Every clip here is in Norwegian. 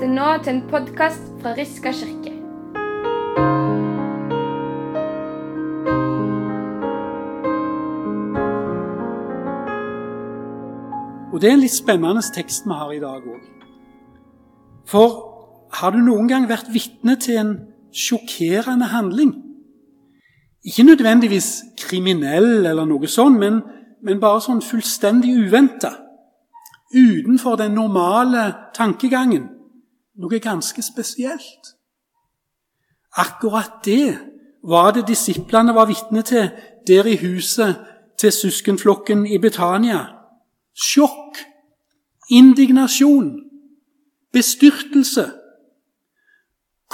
lytter nå til en podkast fra Riska kirke. Og Det er en litt spennende tekst vi har i dag òg. For har du noen gang vært vitne til en sjokkerende handling? Ikke nødvendigvis kriminell eller noe sånt, men, men bare sånn fullstendig uventa. Utenfor den normale tankegangen. Noe ganske spesielt. Akkurat det var det disiplene var vitne til der i huset til søskenflokken i Betania. Sjokk, indignasjon, bestyrtelse.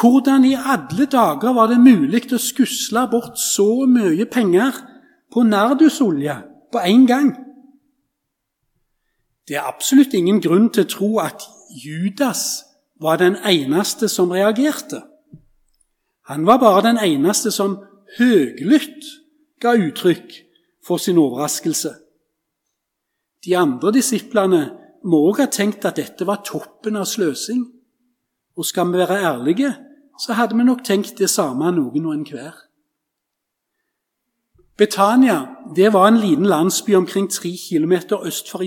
Hvordan i alle dager var det mulig å skusle bort så mye penger på nardusolje på én gang? Det er absolutt ingen grunn til å tro at Judas var den eneste som reagerte. Han var bare den eneste som høglytt ga uttrykk for sin overraskelse. De andre disiplene må òg ha tenkt at dette var toppen av sløsing. Og skal vi være ærlige, så hadde vi nok tenkt det samme noen og enhver. Betania det var en liten landsby omkring tre kilometer øst for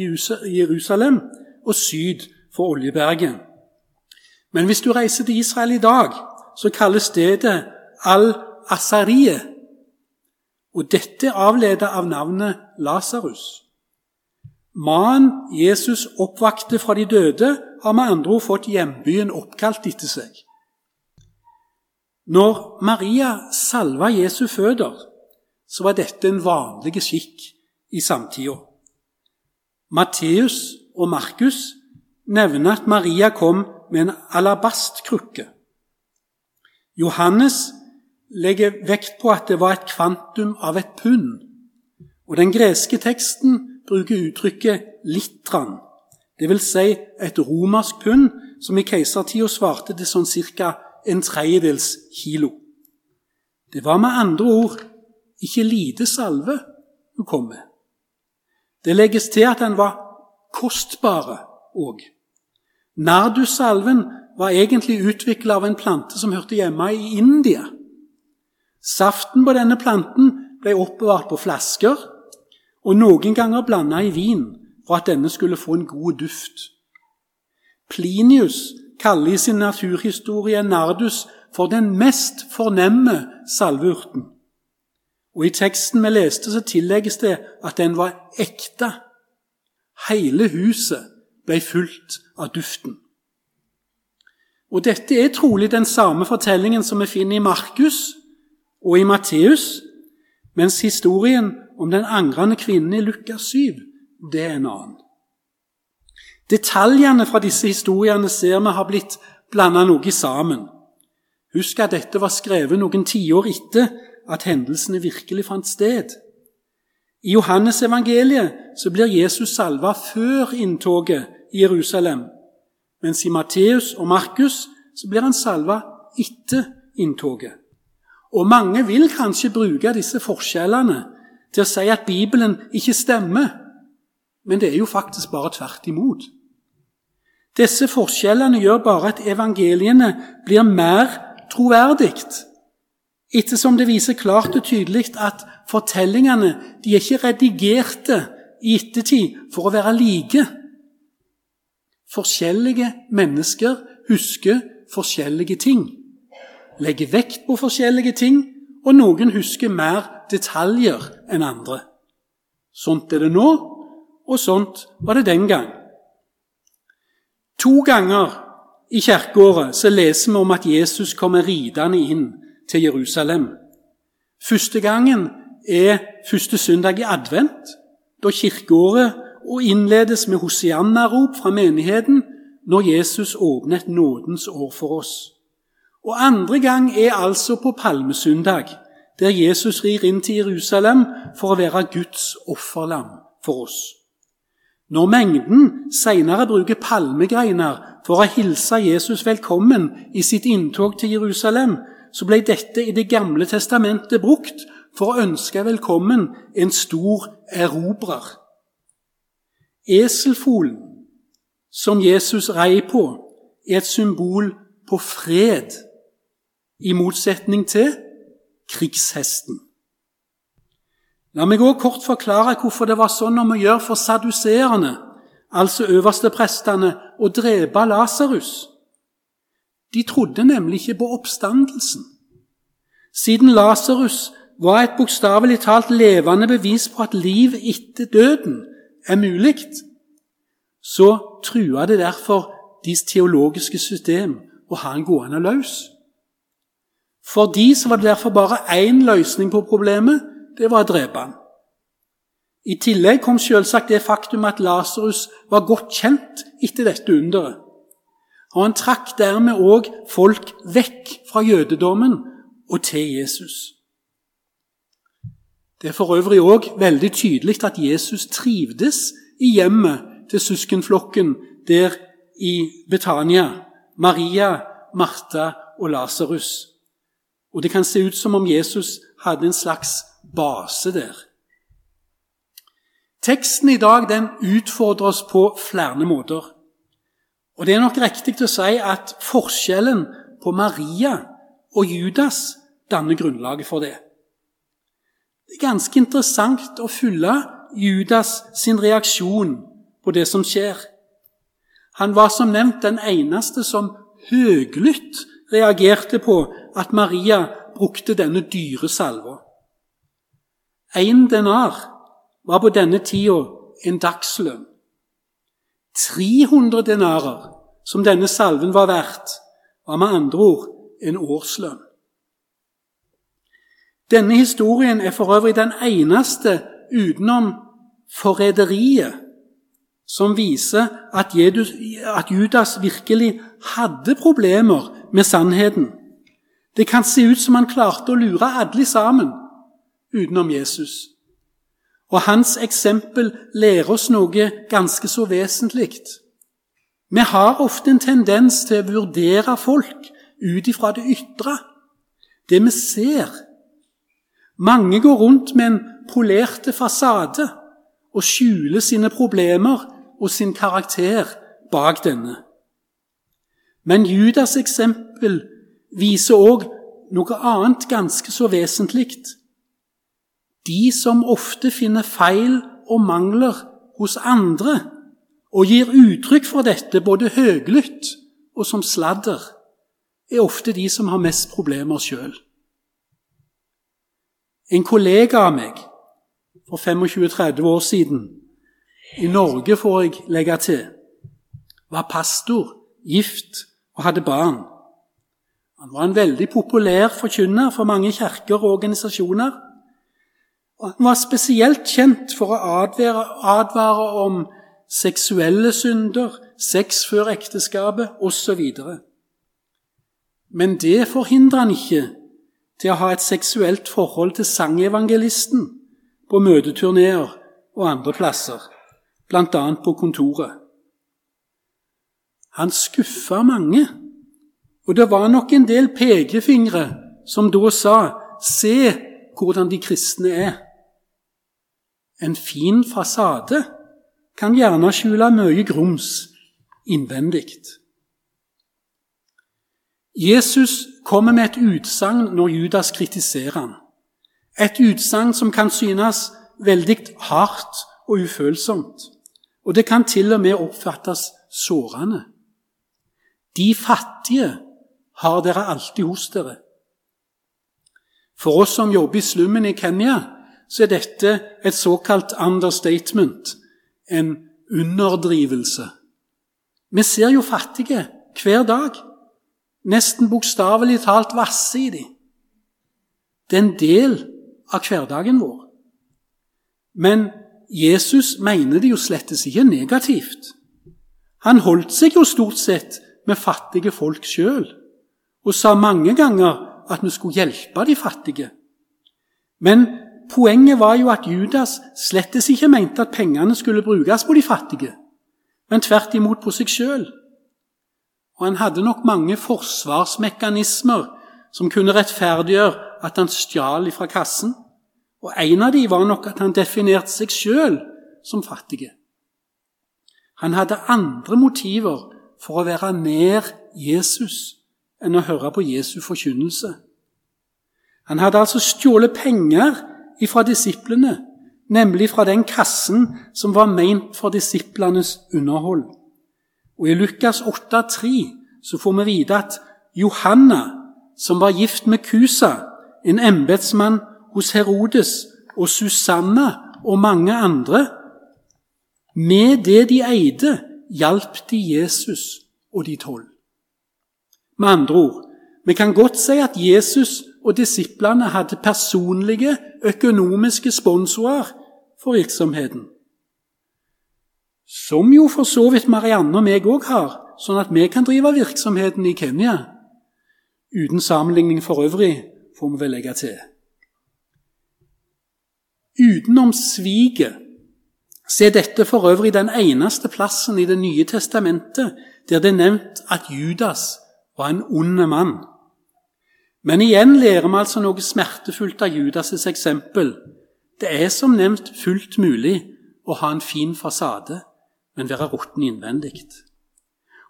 Jerusalem og syd for Oljeberget. Men hvis du reiser til Israel i dag, så kalles stedet Al-Asarie. Og dette er avledet av navnet Lasarus. Mannen Jesus oppvakte fra de døde, har med andre ord fått hjembyen oppkalt etter seg. Når Maria salva Jesu føder, så var dette en vanlig skikk i samtida. Matteus og Markus nevner at Maria kom med en alabastkrukke. Johannes legger vekt på at det var et kvantum av et pund. Og Den greske teksten bruker uttrykket litran, dvs. Si et romersk pund, som i keisertida svarte til sånn ca. en tredjedels kilo. Det var med andre ord ikke lite salve hun kom med. Det legges til at den var kostbare òg. Nardussalven var egentlig utvikla av en plante som hørte hjemme i India. Saften på denne planten ble oppbevart på flasker og noen ganger blanda i vin for at denne skulle få en god duft. Plinius kaller i sin naturhistorie nardus for den mest fornemme salveurten. Og I teksten vi leste, så tillegges det at den var ekte. Hele huset ble fulgt av duften. Og Dette er trolig den samme fortellingen som vi finner i Markus og i Matteus, mens historien om den angrende kvinnen i Lukas 7, det er en annen. Detaljene fra disse historiene ser vi har blitt blanda noe sammen. Husk at dette var skrevet noen tiår etter at hendelsene virkelig fant sted. I Johannes evangeliet så blir Jesus salva før inntoget Jerusalem, mens i Matteus og Markus så blir han salva etter inntoget. Og mange vil kanskje bruke disse forskjellene til å si at Bibelen ikke stemmer. Men det er jo faktisk bare tvert imot. Disse forskjellene gjør bare at evangeliene blir mer troverdig, ettersom det viser klart og tydelig at fortellingene de er ikke redigerte i ettertid for å være like. Forskjellige mennesker husker forskjellige ting, legger vekt på forskjellige ting, og noen husker mer detaljer enn andre. Sånt er det nå, og sånt var det den gang. To ganger i kirkeåret leser vi om at Jesus kommer ridende inn til Jerusalem. Første gangen er første søndag i advent, da kirkeåret og innledes med hosianna-rop fra menigheten når Jesus åpner et nådens år for oss. Og andre gang er altså på palmesøndag, der Jesus rir inn til Jerusalem for å være Guds offerlam for oss. Når mengden senere bruker palmegreiner for å hilse Jesus velkommen i sitt inntog til Jerusalem, så ble dette i Det gamle testamentet brukt for å ønske velkommen en stor erobrer. Eselfolen som Jesus rei på, er et symbol på fred, i motsetning til krigshesten. La meg òg kort forklare hvorfor det var sånn om å gjøre for saduseerne, altså øversteprestene, å drepe Lasarus. De trodde nemlig ikke på oppstandelsen. Siden Lasarus var et bokstavelig talt levende bevis på at liv etter døden er mulig, så trua det derfor deres teologiske system å ha en gående løs. For de så var det derfor bare én løsning på problemet. Det var å drepe han. I tillegg kom selvsagt det faktum at Lasarus var godt kjent etter dette underet. Og han trakk dermed òg folk vekk fra jødedommen og til Jesus. Det er for øvrig òg veldig tydelig at Jesus trivdes i hjemmet til søskenflokken der i Betania. Maria, Martha og Lasarus. Og det kan se ut som om Jesus hadde en slags base der. Teksten i dag den utfordrer oss på flere måter. Og Det er nok riktig å si at forskjellen på Maria og Judas danner grunnlaget for det. Det er ganske interessant å følge Judas sin reaksjon på det som skjer. Han var som nevnt den eneste som høglytt reagerte på at Maria brukte denne dyre salva. Én denar var på denne tida en dagslønn. 300 denarer, som denne salven var verdt, var med andre ord en årslønn. Denne historien er for øvrig den eneste utenom forræderiet som viser at, Judas virkelig hadde problemer med sannheten. Det kan se ut som han klarte å lure alle sammen utenom Jesus. Og hans eksempel lærer oss noe ganske så vesentlig. Vi har ofte en tendens til å vurdere folk ut ifra det ytre, det vi ser. Mange går rundt med en polerte fasade og skjuler sine problemer og sin karakter bak denne. Men Judas' eksempel viser òg noe annet ganske så vesentlig. De som ofte finner feil og mangler hos andre, og gir uttrykk for dette både høglytt og som sladder, er ofte de som har mest problemer sjøl. En kollega av meg for 25-30 år siden i Norge, får jeg legge til, var pastor, gift og hadde barn. Han var en veldig populær forkynner for mange kirker og organisasjoner. Og han var spesielt kjent for å advare, advare om seksuelle synder, sex før ekteskapet osv. Men det forhindrer han ikke til å ha et seksuelt forhold til sangevangelisten på møteturneer og andre plasser bl.a. på kontoret. Han skuffa mange, og det var nok en del pekefingre som da sa 'Se hvordan de kristne er'. En fin fasade kan gjerne skjule mye grums innvendig. Jesus kommer med et utsagn når Judas kritiserer ham. Et utsagn som kan synes veldig hardt og ufølsomt. Og det kan til og med oppfattes sårende. De fattige har dere alltid hos dere. For oss som jobber i slummen i Kenya, så er dette et såkalt understatement, en underdrivelse. Vi ser jo fattige hver dag, nesten bokstavelig talt vasse i dem. Det er en del av hverdagen vår. Men Jesus mener det jo slettes ikke negativt. Han holdt seg jo stort sett med fattige folk sjøl, og sa mange ganger at vi skulle hjelpe de fattige. Men poenget var jo at Judas slettes ikke mente at pengene skulle brukes på de fattige, men tvert imot på seg sjøl. Og han hadde nok mange forsvarsmekanismer som kunne rettferdiggjøre at han stjal fra kassen. Og En av dem var nok at han definerte seg sjøl som fattige. Han hadde andre motiver for å være nær Jesus enn å høre på Jesu forkynnelse. Han hadde altså stjålet penger ifra disiplene, nemlig fra den kassen som var ment for disiplenes underhold. Og I Lukas 8,3 så får vi vite at Johanna, som var gift med Kusa, en embetsmann hos Herodes, og Susanna og mange andre, med det de eide, hjalp de Jesus og de tolv. Med andre ord, vi kan godt si at Jesus og disiplene hadde personlige økonomiske sponsorer for virksomheten. Som jo for så vidt Marianne og meg òg har, sånn at vi kan drive virksomheten i Kenya. Uten sammenligning for øvrig, får vi vel legge til. Utenom sviket så er dette for øvrig den eneste plassen i Det nye testamentet der det er nevnt at Judas var en ond mann. Men igjen lærer vi altså noe smertefullt av Judas' eksempel. Det er som nevnt fullt mulig å ha en fin fasade, men være råtten innvendig.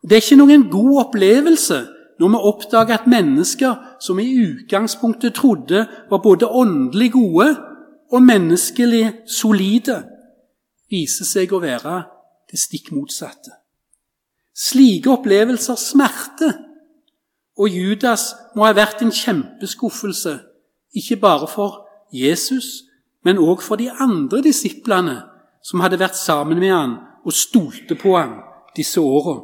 Det er ikke noen god opplevelse når vi oppdager at mennesker som i utgangspunktet trodde var både åndelig gode og menneskelig solide, viser seg å være det stikk motsatte. Slike opplevelser smerter og Judas må ha vært en kjempeskuffelse, ikke bare for Jesus, men òg for de andre disiplene som hadde vært sammen med han og stolte på han disse åra.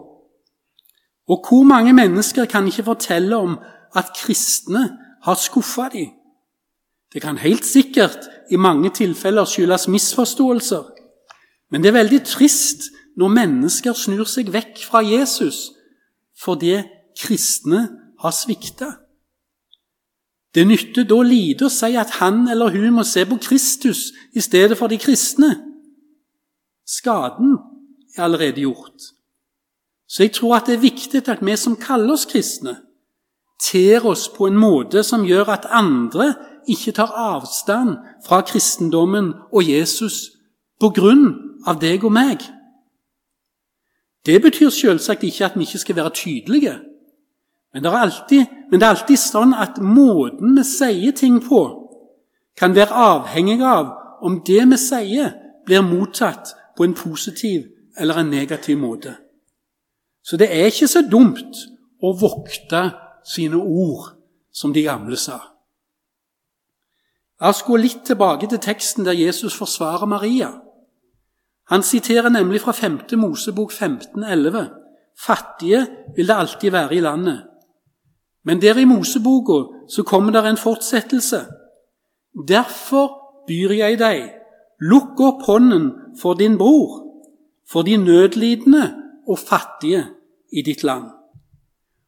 Og hvor mange mennesker kan ikke fortelle om at kristne har skuffa dem? Det kan helt sikkert i mange tilfeller skyldes misforståelser, men det er veldig trist når mennesker snur seg vekk fra Jesus fordi kristne har svikta. Det nytter da lite å si at han eller hun må se på Kristus i stedet for de kristne. Skaden er allerede gjort. Så jeg tror at det er viktig at vi som kaller oss kristne, ter oss på en måte som gjør at andre ikke tar avstand fra kristendommen og Jesus på grunn av deg og meg. Det betyr selvsagt ikke at vi ikke skal være tydelige. Men det, alltid, men det er alltid sånn at måten vi sier ting på, kan være avhengig av om det vi sier, blir mottatt på en positiv eller en negativ måte. Så det er ikke så dumt å vokte sine ord, som de gamle sa. La oss gå litt tilbake til teksten der Jesus forsvarer Maria. Han siterer nemlig fra 5. Mosebok 15,11.: Fattige vil det alltid være i landet, men der i Moseboka så kommer det en fortsettelse. Derfor byr jeg deg, lukk opp hånden for din bror, for de nødlidende og fattige i ditt land.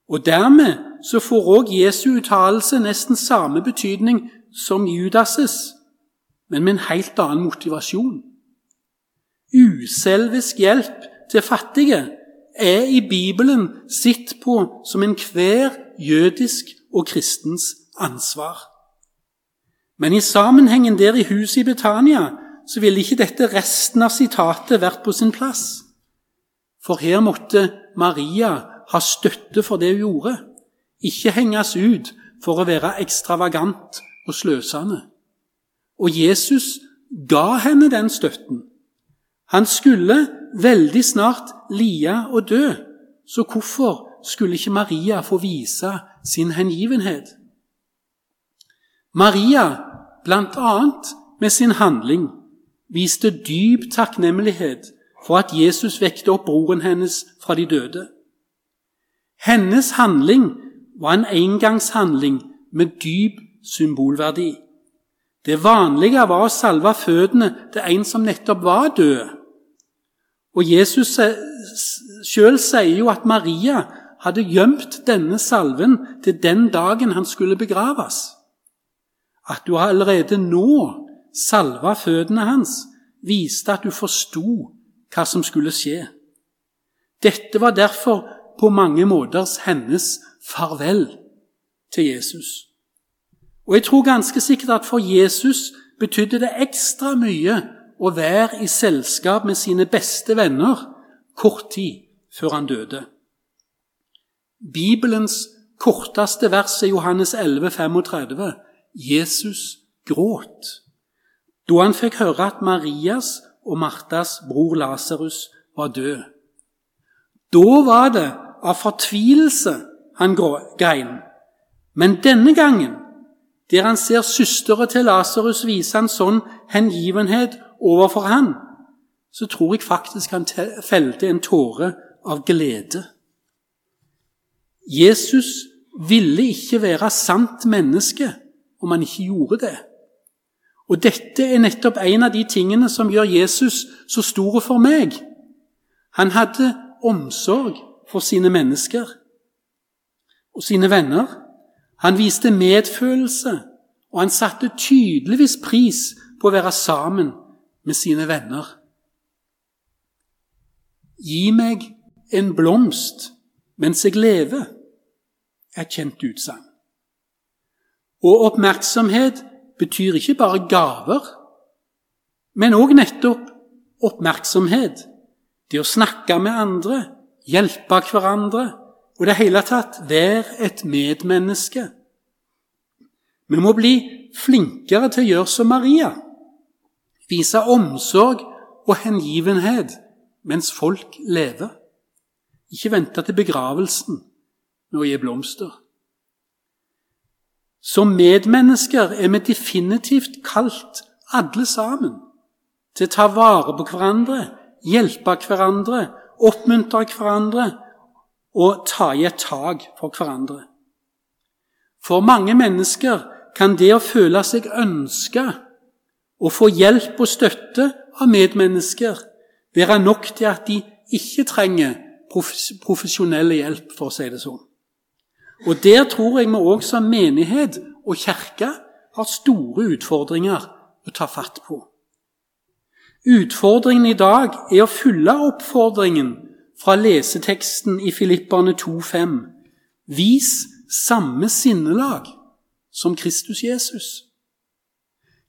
Og Dermed så får òg Jesu uttalelse nesten samme betydning som Judas', men med en helt annen motivasjon. Uselvisk hjelp til fattige er i Bibelen sett på som enhver jødisk og kristens ansvar. Men i sammenhengen der i huset i Betania så ville ikke dette resten av sitatet vært på sin plass. For her måtte Maria ha støtte for det hun gjorde, ikke henges ut for å være ekstravagant og sløsende. Og Jesus ga henne den støtten. Han skulle veldig snart lie og dø, så hvorfor skulle ikke Maria få vise sin hengivenhet. Maria, bl.a. med sin handling, viste dyp takknemlighet for at Jesus vekte opp broren hennes fra de døde. Hennes handling var en engangshandling med dyp symbolverdi. Det vanlige var å salve føttene til en som nettopp var død. Og Jesus sjøl sier jo at Maria hadde gjemt denne salven til den dagen han skulle begraves. At du allerede nå salva føttene hans, viste at du forsto hva som skulle skje. Dette var derfor på mange måter hennes farvel til Jesus. Og jeg tror ganske sikkert at for Jesus betydde det ekstra mye å være i selskap med sine beste venner kort tid før han døde. Bibelens korteste vers er Johannes 11, 35. Jesus gråt da han fikk høre at Marias og Martas bror Lasarus var død. Da var det av fortvilelse han grein. Men denne gangen, der han ser søsteren til Lasarus vise en sånn hengivenhet overfor han, så tror jeg faktisk han felte en tåre av glede. Jesus ville ikke være sant menneske om han ikke gjorde det. Og dette er nettopp en av de tingene som gjør Jesus så stor for meg. Han hadde omsorg for sine mennesker og sine venner. Han viste medfølelse, og han satte tydeligvis pris på å være sammen med sine venner. Gi meg en blomst mens jeg lever, er et kjent utsagn. Og oppmerksomhet betyr ikke bare gaver, men òg nettopp oppmerksomhet. Det å snakke med andre, hjelpe hverandre og i det hele tatt være et medmenneske. Vi må bli flinkere til å gjøre som Maria. Vise omsorg og hengivenhet mens folk lever. Ikke vente til begravelsen med å gi blomster. Som medmennesker er vi definitivt kalt, alle sammen, til å ta vare på hverandre, hjelpe hverandre, oppmuntre hverandre og ta i et tak for hverandre. For mange mennesker kan det å føle seg ønska og få hjelp og støtte av medmennesker være nok til at de ikke trenger profesjonell hjelp, for å si det sånn. Og Der tror jeg vi òg som menighet og kirke har store utfordringer å ta fatt på. Utfordringen i dag er å fylle oppfordringen fra leseteksten i Filipperne 2,5. Vis samme sinnelag som Kristus Jesus.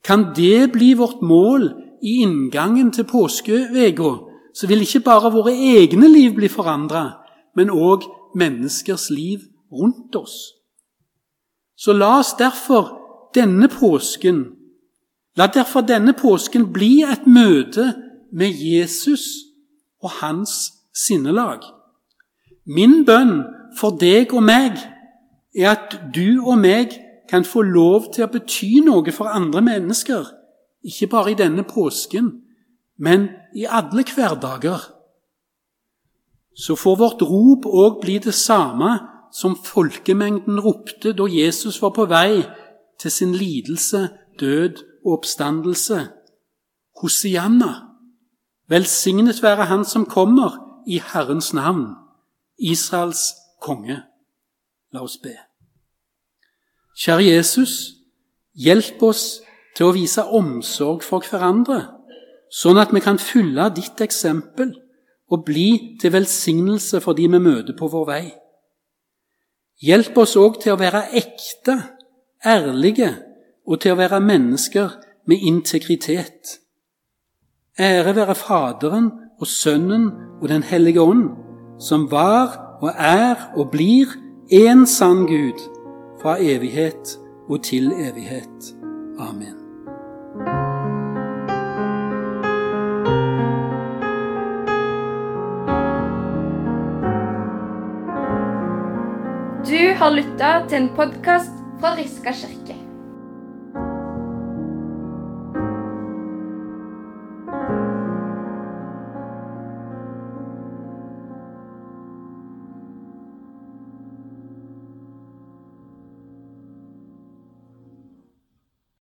Kan det bli vårt mål i inngangen til påskeveka, så vil ikke bare våre egne liv bli forandra, men òg menneskers liv rundt oss. Så la oss derfor denne påsken La derfor denne påsken bli et møte med Jesus og hans sinnelag. Min bønn for deg og meg er at du og meg kan få lov til å bety noe for andre mennesker, ikke bare i denne påsken, men i alle hverdager. Så får vårt rop òg bli det samme som folkemengden ropte da Jesus var på vei til sin lidelse, død og oppstandelse. Hosianna, velsignet være Han som kommer i Herrens navn, Israels konge. La oss be. Kjære Jesus, hjelp oss til å vise omsorg for hverandre, sånn at vi kan fylle ditt eksempel og bli til velsignelse for de vi møter på vår vei. Hjelp oss òg til å være ekte, ærlige og til å være mennesker med integritet. Ære være Faderen og Sønnen og Den hellige ånd, som var og er og blir én sann Gud, fra evighet og til evighet. Amen. Har lytta til en podkast fra Riska kirke.